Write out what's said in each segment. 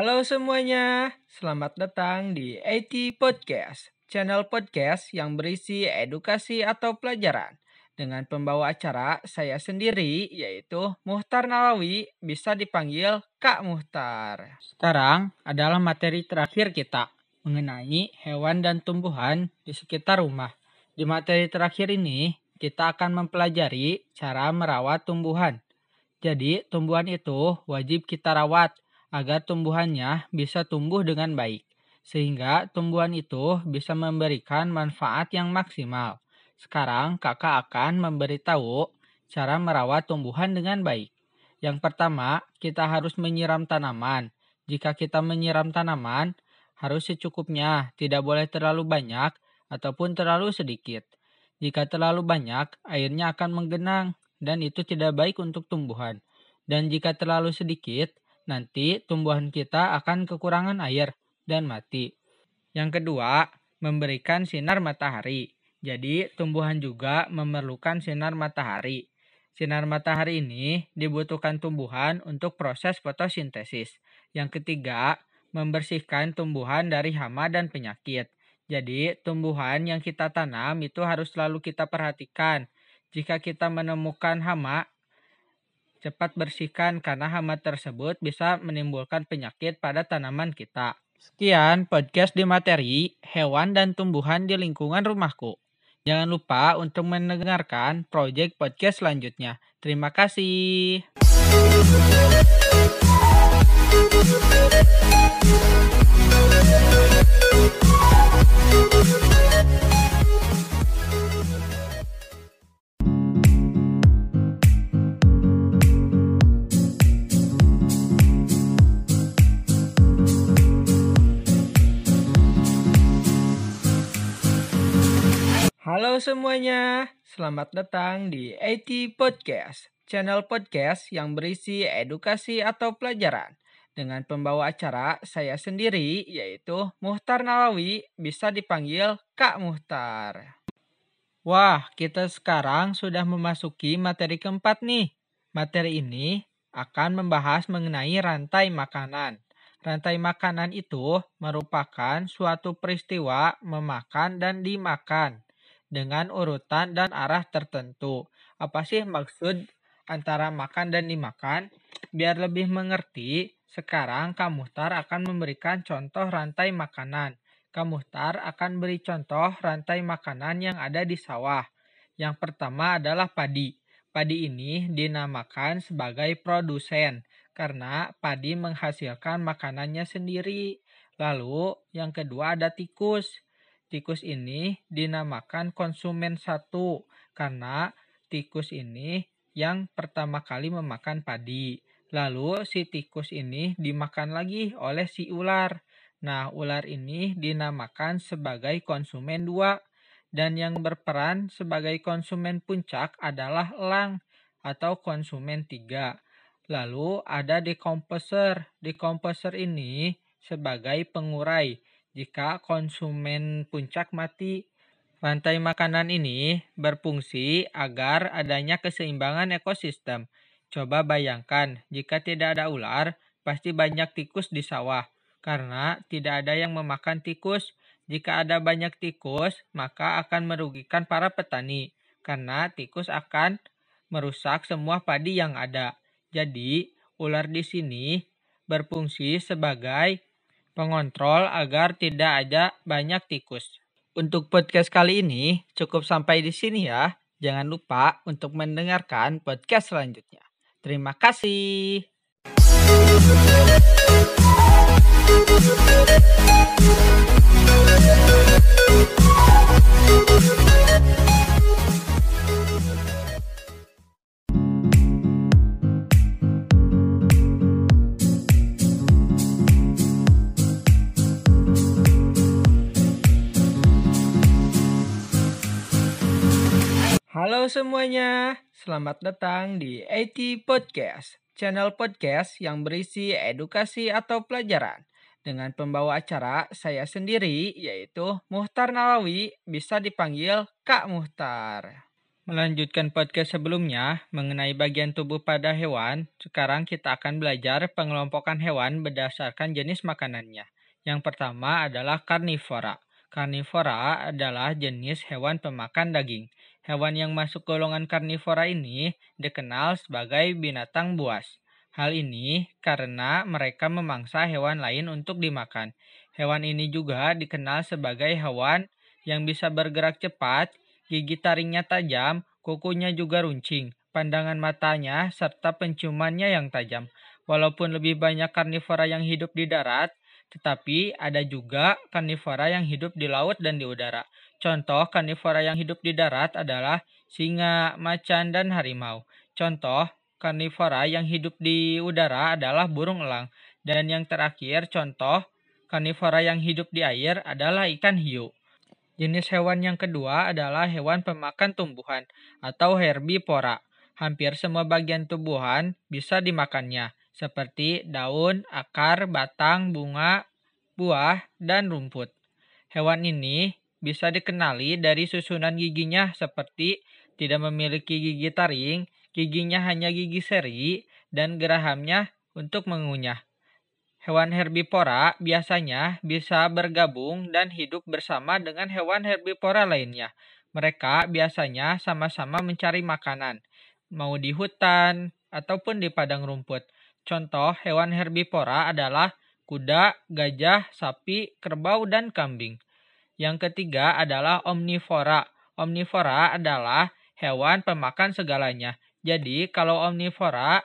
Halo semuanya, selamat datang di IT Podcast, channel podcast yang berisi edukasi atau pelajaran. Dengan pembawa acara saya sendiri, yaitu Muhtar Nawawi, bisa dipanggil Kak Muhtar. Sekarang adalah materi terakhir kita mengenai hewan dan tumbuhan di sekitar rumah. Di materi terakhir ini, kita akan mempelajari cara merawat tumbuhan. Jadi, tumbuhan itu wajib kita rawat agar tumbuhannya bisa tumbuh dengan baik, sehingga tumbuhan itu bisa memberikan manfaat yang maksimal. Sekarang, kakak akan memberitahu cara merawat tumbuhan dengan baik. Yang pertama, kita harus menyiram tanaman. Jika kita menyiram tanaman, harus secukupnya, tidak boleh terlalu banyak ataupun terlalu sedikit. Jika terlalu banyak, airnya akan menggenang dan itu tidak baik untuk tumbuhan. Dan jika terlalu sedikit, nanti tumbuhan kita akan kekurangan air dan mati. Yang kedua, memberikan sinar matahari. Jadi, tumbuhan juga memerlukan sinar matahari. Sinar matahari ini dibutuhkan tumbuhan untuk proses fotosintesis. Yang ketiga, membersihkan tumbuhan dari hama dan penyakit. Jadi, tumbuhan yang kita tanam itu harus selalu kita perhatikan. Jika kita menemukan hama, cepat bersihkan karena hama tersebut bisa menimbulkan penyakit pada tanaman kita. Sekian podcast di materi hewan dan tumbuhan di lingkungan rumahku. Jangan lupa untuk mendengarkan proyek podcast selanjutnya. Terima kasih. Halo semuanya, selamat datang di IT Podcast, channel podcast yang berisi edukasi atau pelajaran. Dengan pembawa acara saya sendiri, yaitu Muhtar Nawawi, bisa dipanggil Kak Muhtar. Wah, kita sekarang sudah memasuki materi keempat nih. Materi ini akan membahas mengenai rantai makanan. Rantai makanan itu merupakan suatu peristiwa memakan dan dimakan dengan urutan dan arah tertentu. Apa sih maksud antara makan dan dimakan? Biar lebih mengerti, sekarang Kamuhtar akan memberikan contoh rantai makanan. Kamuhtar akan beri contoh rantai makanan yang ada di sawah. Yang pertama adalah padi. Padi ini dinamakan sebagai produsen karena padi menghasilkan makanannya sendiri. Lalu yang kedua ada tikus. Tikus ini dinamakan konsumen satu karena tikus ini yang pertama kali memakan padi. Lalu si tikus ini dimakan lagi oleh si ular. Nah, ular ini dinamakan sebagai konsumen dua. Dan yang berperan sebagai konsumen puncak adalah elang atau konsumen tiga. Lalu ada decomposer. Decomposer ini sebagai pengurai jika konsumen puncak mati. Rantai makanan ini berfungsi agar adanya keseimbangan ekosistem. Coba bayangkan, jika tidak ada ular, pasti banyak tikus di sawah. Karena tidak ada yang memakan tikus. Jika ada banyak tikus, maka akan merugikan para petani. Karena tikus akan merusak semua padi yang ada. Jadi, ular di sini berfungsi sebagai pengontrol agar tidak ada banyak tikus. Untuk podcast kali ini cukup sampai di sini ya. Jangan lupa untuk mendengarkan podcast selanjutnya. Terima kasih. Halo semuanya, selamat datang di IT Podcast, channel podcast yang berisi edukasi atau pelajaran. Dengan pembawa acara saya sendiri, yaitu Muhtar Nawawi, bisa dipanggil Kak Muhtar. Melanjutkan podcast sebelumnya mengenai bagian tubuh pada hewan, sekarang kita akan belajar pengelompokan hewan berdasarkan jenis makanannya. Yang pertama adalah karnivora. Karnivora adalah jenis hewan pemakan daging. Hewan yang masuk golongan karnivora ini dikenal sebagai binatang buas. Hal ini karena mereka memangsa hewan lain untuk dimakan. Hewan ini juga dikenal sebagai hewan yang bisa bergerak cepat, gigi taringnya tajam, kukunya juga runcing, pandangan matanya, serta penciumannya yang tajam. Walaupun lebih banyak karnivora yang hidup di darat, tetapi ada juga karnivora yang hidup di laut dan di udara. Contoh karnivora yang hidup di darat adalah singa, macan, dan harimau. Contoh karnivora yang hidup di udara adalah burung elang. Dan yang terakhir contoh karnivora yang hidup di air adalah ikan hiu. Jenis hewan yang kedua adalah hewan pemakan tumbuhan atau herbivora. Hampir semua bagian tumbuhan bisa dimakannya seperti daun, akar, batang, bunga, buah, dan rumput. Hewan ini bisa dikenali dari susunan giginya seperti tidak memiliki gigi taring, giginya hanya gigi seri, dan gerahamnya untuk mengunyah. Hewan herbivora biasanya bisa bergabung dan hidup bersama dengan hewan herbivora lainnya. Mereka biasanya sama-sama mencari makanan, mau di hutan ataupun di padang rumput. Contoh hewan herbivora adalah kuda, gajah, sapi, kerbau, dan kambing. Yang ketiga adalah omnivora. Omnivora adalah hewan pemakan segalanya. Jadi kalau omnivora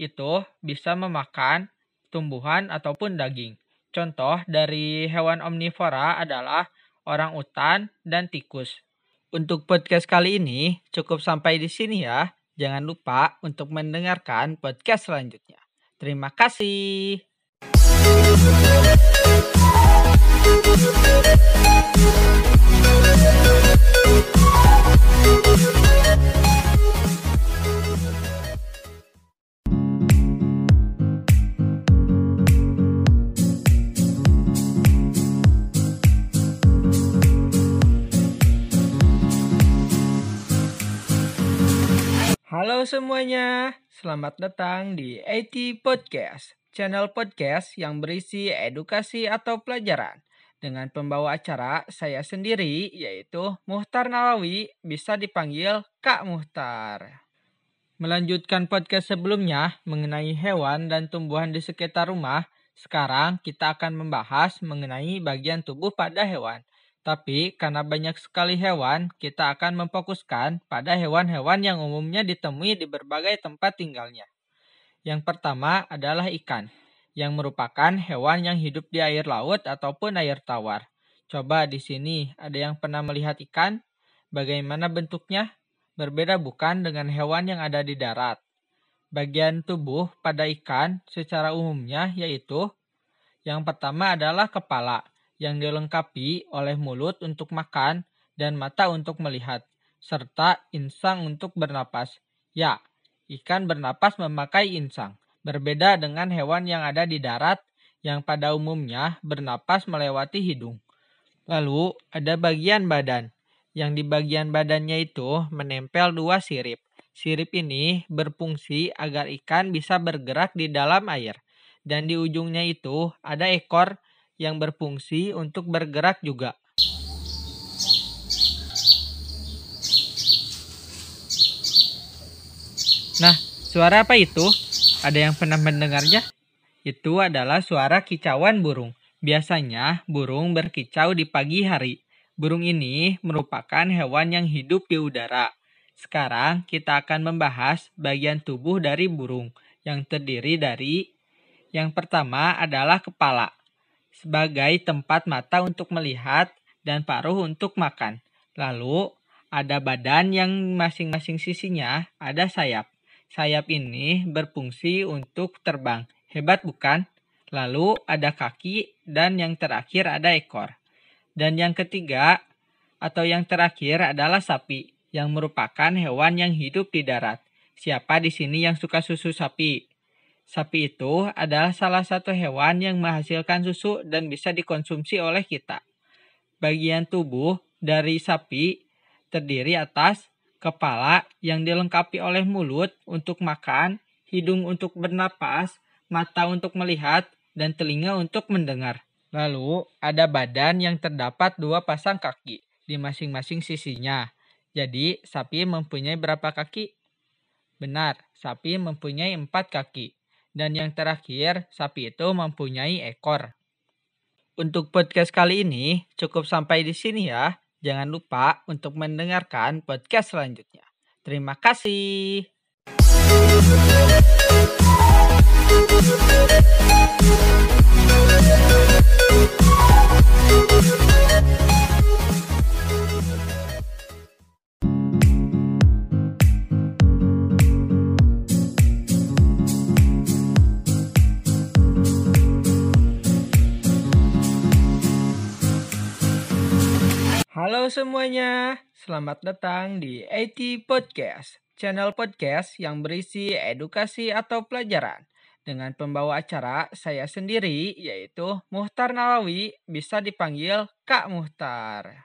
itu bisa memakan tumbuhan ataupun daging. Contoh dari hewan omnivora adalah orang utan dan tikus. Untuk podcast kali ini cukup sampai di sini ya. Jangan lupa untuk mendengarkan podcast selanjutnya. Terima kasih. Halo semuanya, selamat datang di IT Podcast, channel podcast yang berisi edukasi atau pelajaran. Dengan pembawa acara saya sendiri, yaitu Muhtar Nawawi, bisa dipanggil Kak Muhtar. Melanjutkan podcast sebelumnya mengenai hewan dan tumbuhan di sekitar rumah, sekarang kita akan membahas mengenai bagian tubuh pada hewan. Tapi karena banyak sekali hewan, kita akan memfokuskan pada hewan-hewan yang umumnya ditemui di berbagai tempat tinggalnya. Yang pertama adalah ikan, yang merupakan hewan yang hidup di air laut ataupun air tawar. Coba di sini ada yang pernah melihat ikan? Bagaimana bentuknya? Berbeda bukan dengan hewan yang ada di darat. Bagian tubuh pada ikan secara umumnya yaitu yang pertama adalah kepala yang dilengkapi oleh mulut untuk makan dan mata untuk melihat, serta insang untuk bernapas. Ya, ikan bernapas memakai insang. Berbeda dengan hewan yang ada di darat yang pada umumnya bernapas melewati hidung. Lalu ada bagian badan, yang di bagian badannya itu menempel dua sirip. Sirip ini berfungsi agar ikan bisa bergerak di dalam air. Dan di ujungnya itu ada ekor yang berfungsi untuk bergerak juga. Nah, suara apa itu? Ada yang pernah mendengarnya? Itu adalah suara kicauan burung. Biasanya burung berkicau di pagi hari. Burung ini merupakan hewan yang hidup di udara. Sekarang kita akan membahas bagian tubuh dari burung yang terdiri dari yang pertama adalah kepala sebagai tempat mata untuk melihat dan paruh untuk makan. Lalu ada badan yang masing-masing sisinya ada sayap. Sayap ini berfungsi untuk terbang. Hebat bukan? Lalu ada kaki dan yang terakhir ada ekor. Dan yang ketiga atau yang terakhir adalah sapi yang merupakan hewan yang hidup di darat. Siapa di sini yang suka susu sapi? Sapi itu adalah salah satu hewan yang menghasilkan susu dan bisa dikonsumsi oleh kita. Bagian tubuh dari sapi terdiri atas kepala yang dilengkapi oleh mulut untuk makan, hidung untuk bernapas, mata untuk melihat, dan telinga untuk mendengar. Lalu, ada badan yang terdapat dua pasang kaki di masing-masing sisinya. Jadi, sapi mempunyai berapa kaki? Benar, sapi mempunyai empat kaki. Dan yang terakhir, sapi itu mempunyai ekor. Untuk podcast kali ini cukup sampai di sini ya. Jangan lupa untuk mendengarkan podcast selanjutnya. Terima kasih. Halo semuanya, selamat datang di IT Podcast, channel podcast yang berisi edukasi atau pelajaran. Dengan pembawa acara saya sendiri, yaitu Muhtar Nawawi, bisa dipanggil Kak Muhtar.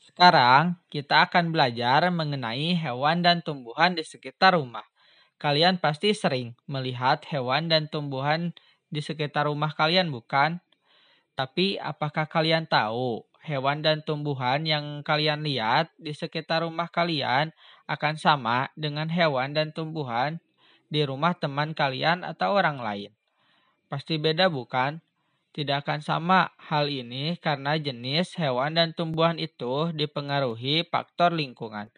Sekarang kita akan belajar mengenai hewan dan tumbuhan di sekitar rumah. Kalian pasti sering melihat hewan dan tumbuhan di sekitar rumah kalian, bukan? Tapi apakah kalian tahu hewan dan tumbuhan yang kalian lihat di sekitar rumah kalian akan sama dengan hewan dan tumbuhan di rumah teman kalian atau orang lain. Pasti beda bukan? Tidak akan sama hal ini karena jenis hewan dan tumbuhan itu dipengaruhi faktor lingkungan.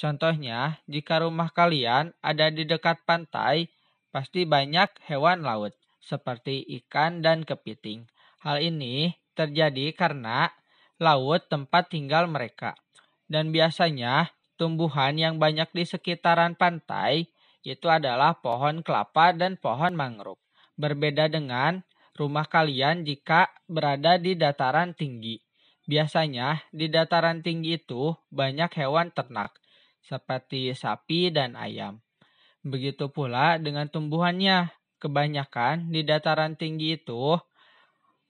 Contohnya, jika rumah kalian ada di dekat pantai, pasti banyak hewan laut seperti ikan dan kepiting. Hal ini terjadi karena laut tempat tinggal mereka. Dan biasanya tumbuhan yang banyak di sekitaran pantai itu adalah pohon kelapa dan pohon mangrove. Berbeda dengan rumah kalian jika berada di dataran tinggi. Biasanya di dataran tinggi itu banyak hewan ternak seperti sapi dan ayam. Begitu pula dengan tumbuhannya. Kebanyakan di dataran tinggi itu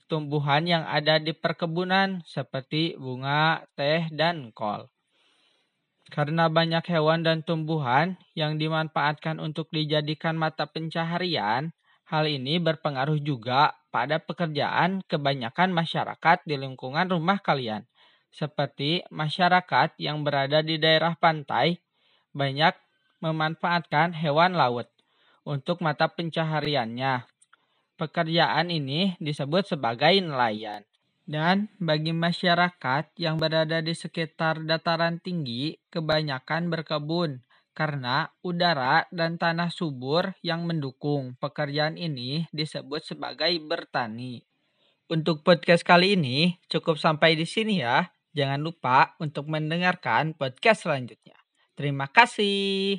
tumbuhan yang ada di perkebunan seperti bunga, teh, dan kol. Karena banyak hewan dan tumbuhan yang dimanfaatkan untuk dijadikan mata pencaharian, hal ini berpengaruh juga pada pekerjaan kebanyakan masyarakat di lingkungan rumah kalian. Seperti masyarakat yang berada di daerah pantai, banyak memanfaatkan hewan laut untuk mata pencahariannya. Pekerjaan ini disebut sebagai nelayan. Dan bagi masyarakat yang berada di sekitar dataran tinggi, kebanyakan berkebun karena udara dan tanah subur yang mendukung pekerjaan ini disebut sebagai bertani. Untuk podcast kali ini cukup sampai di sini ya. Jangan lupa untuk mendengarkan podcast selanjutnya. Terima kasih.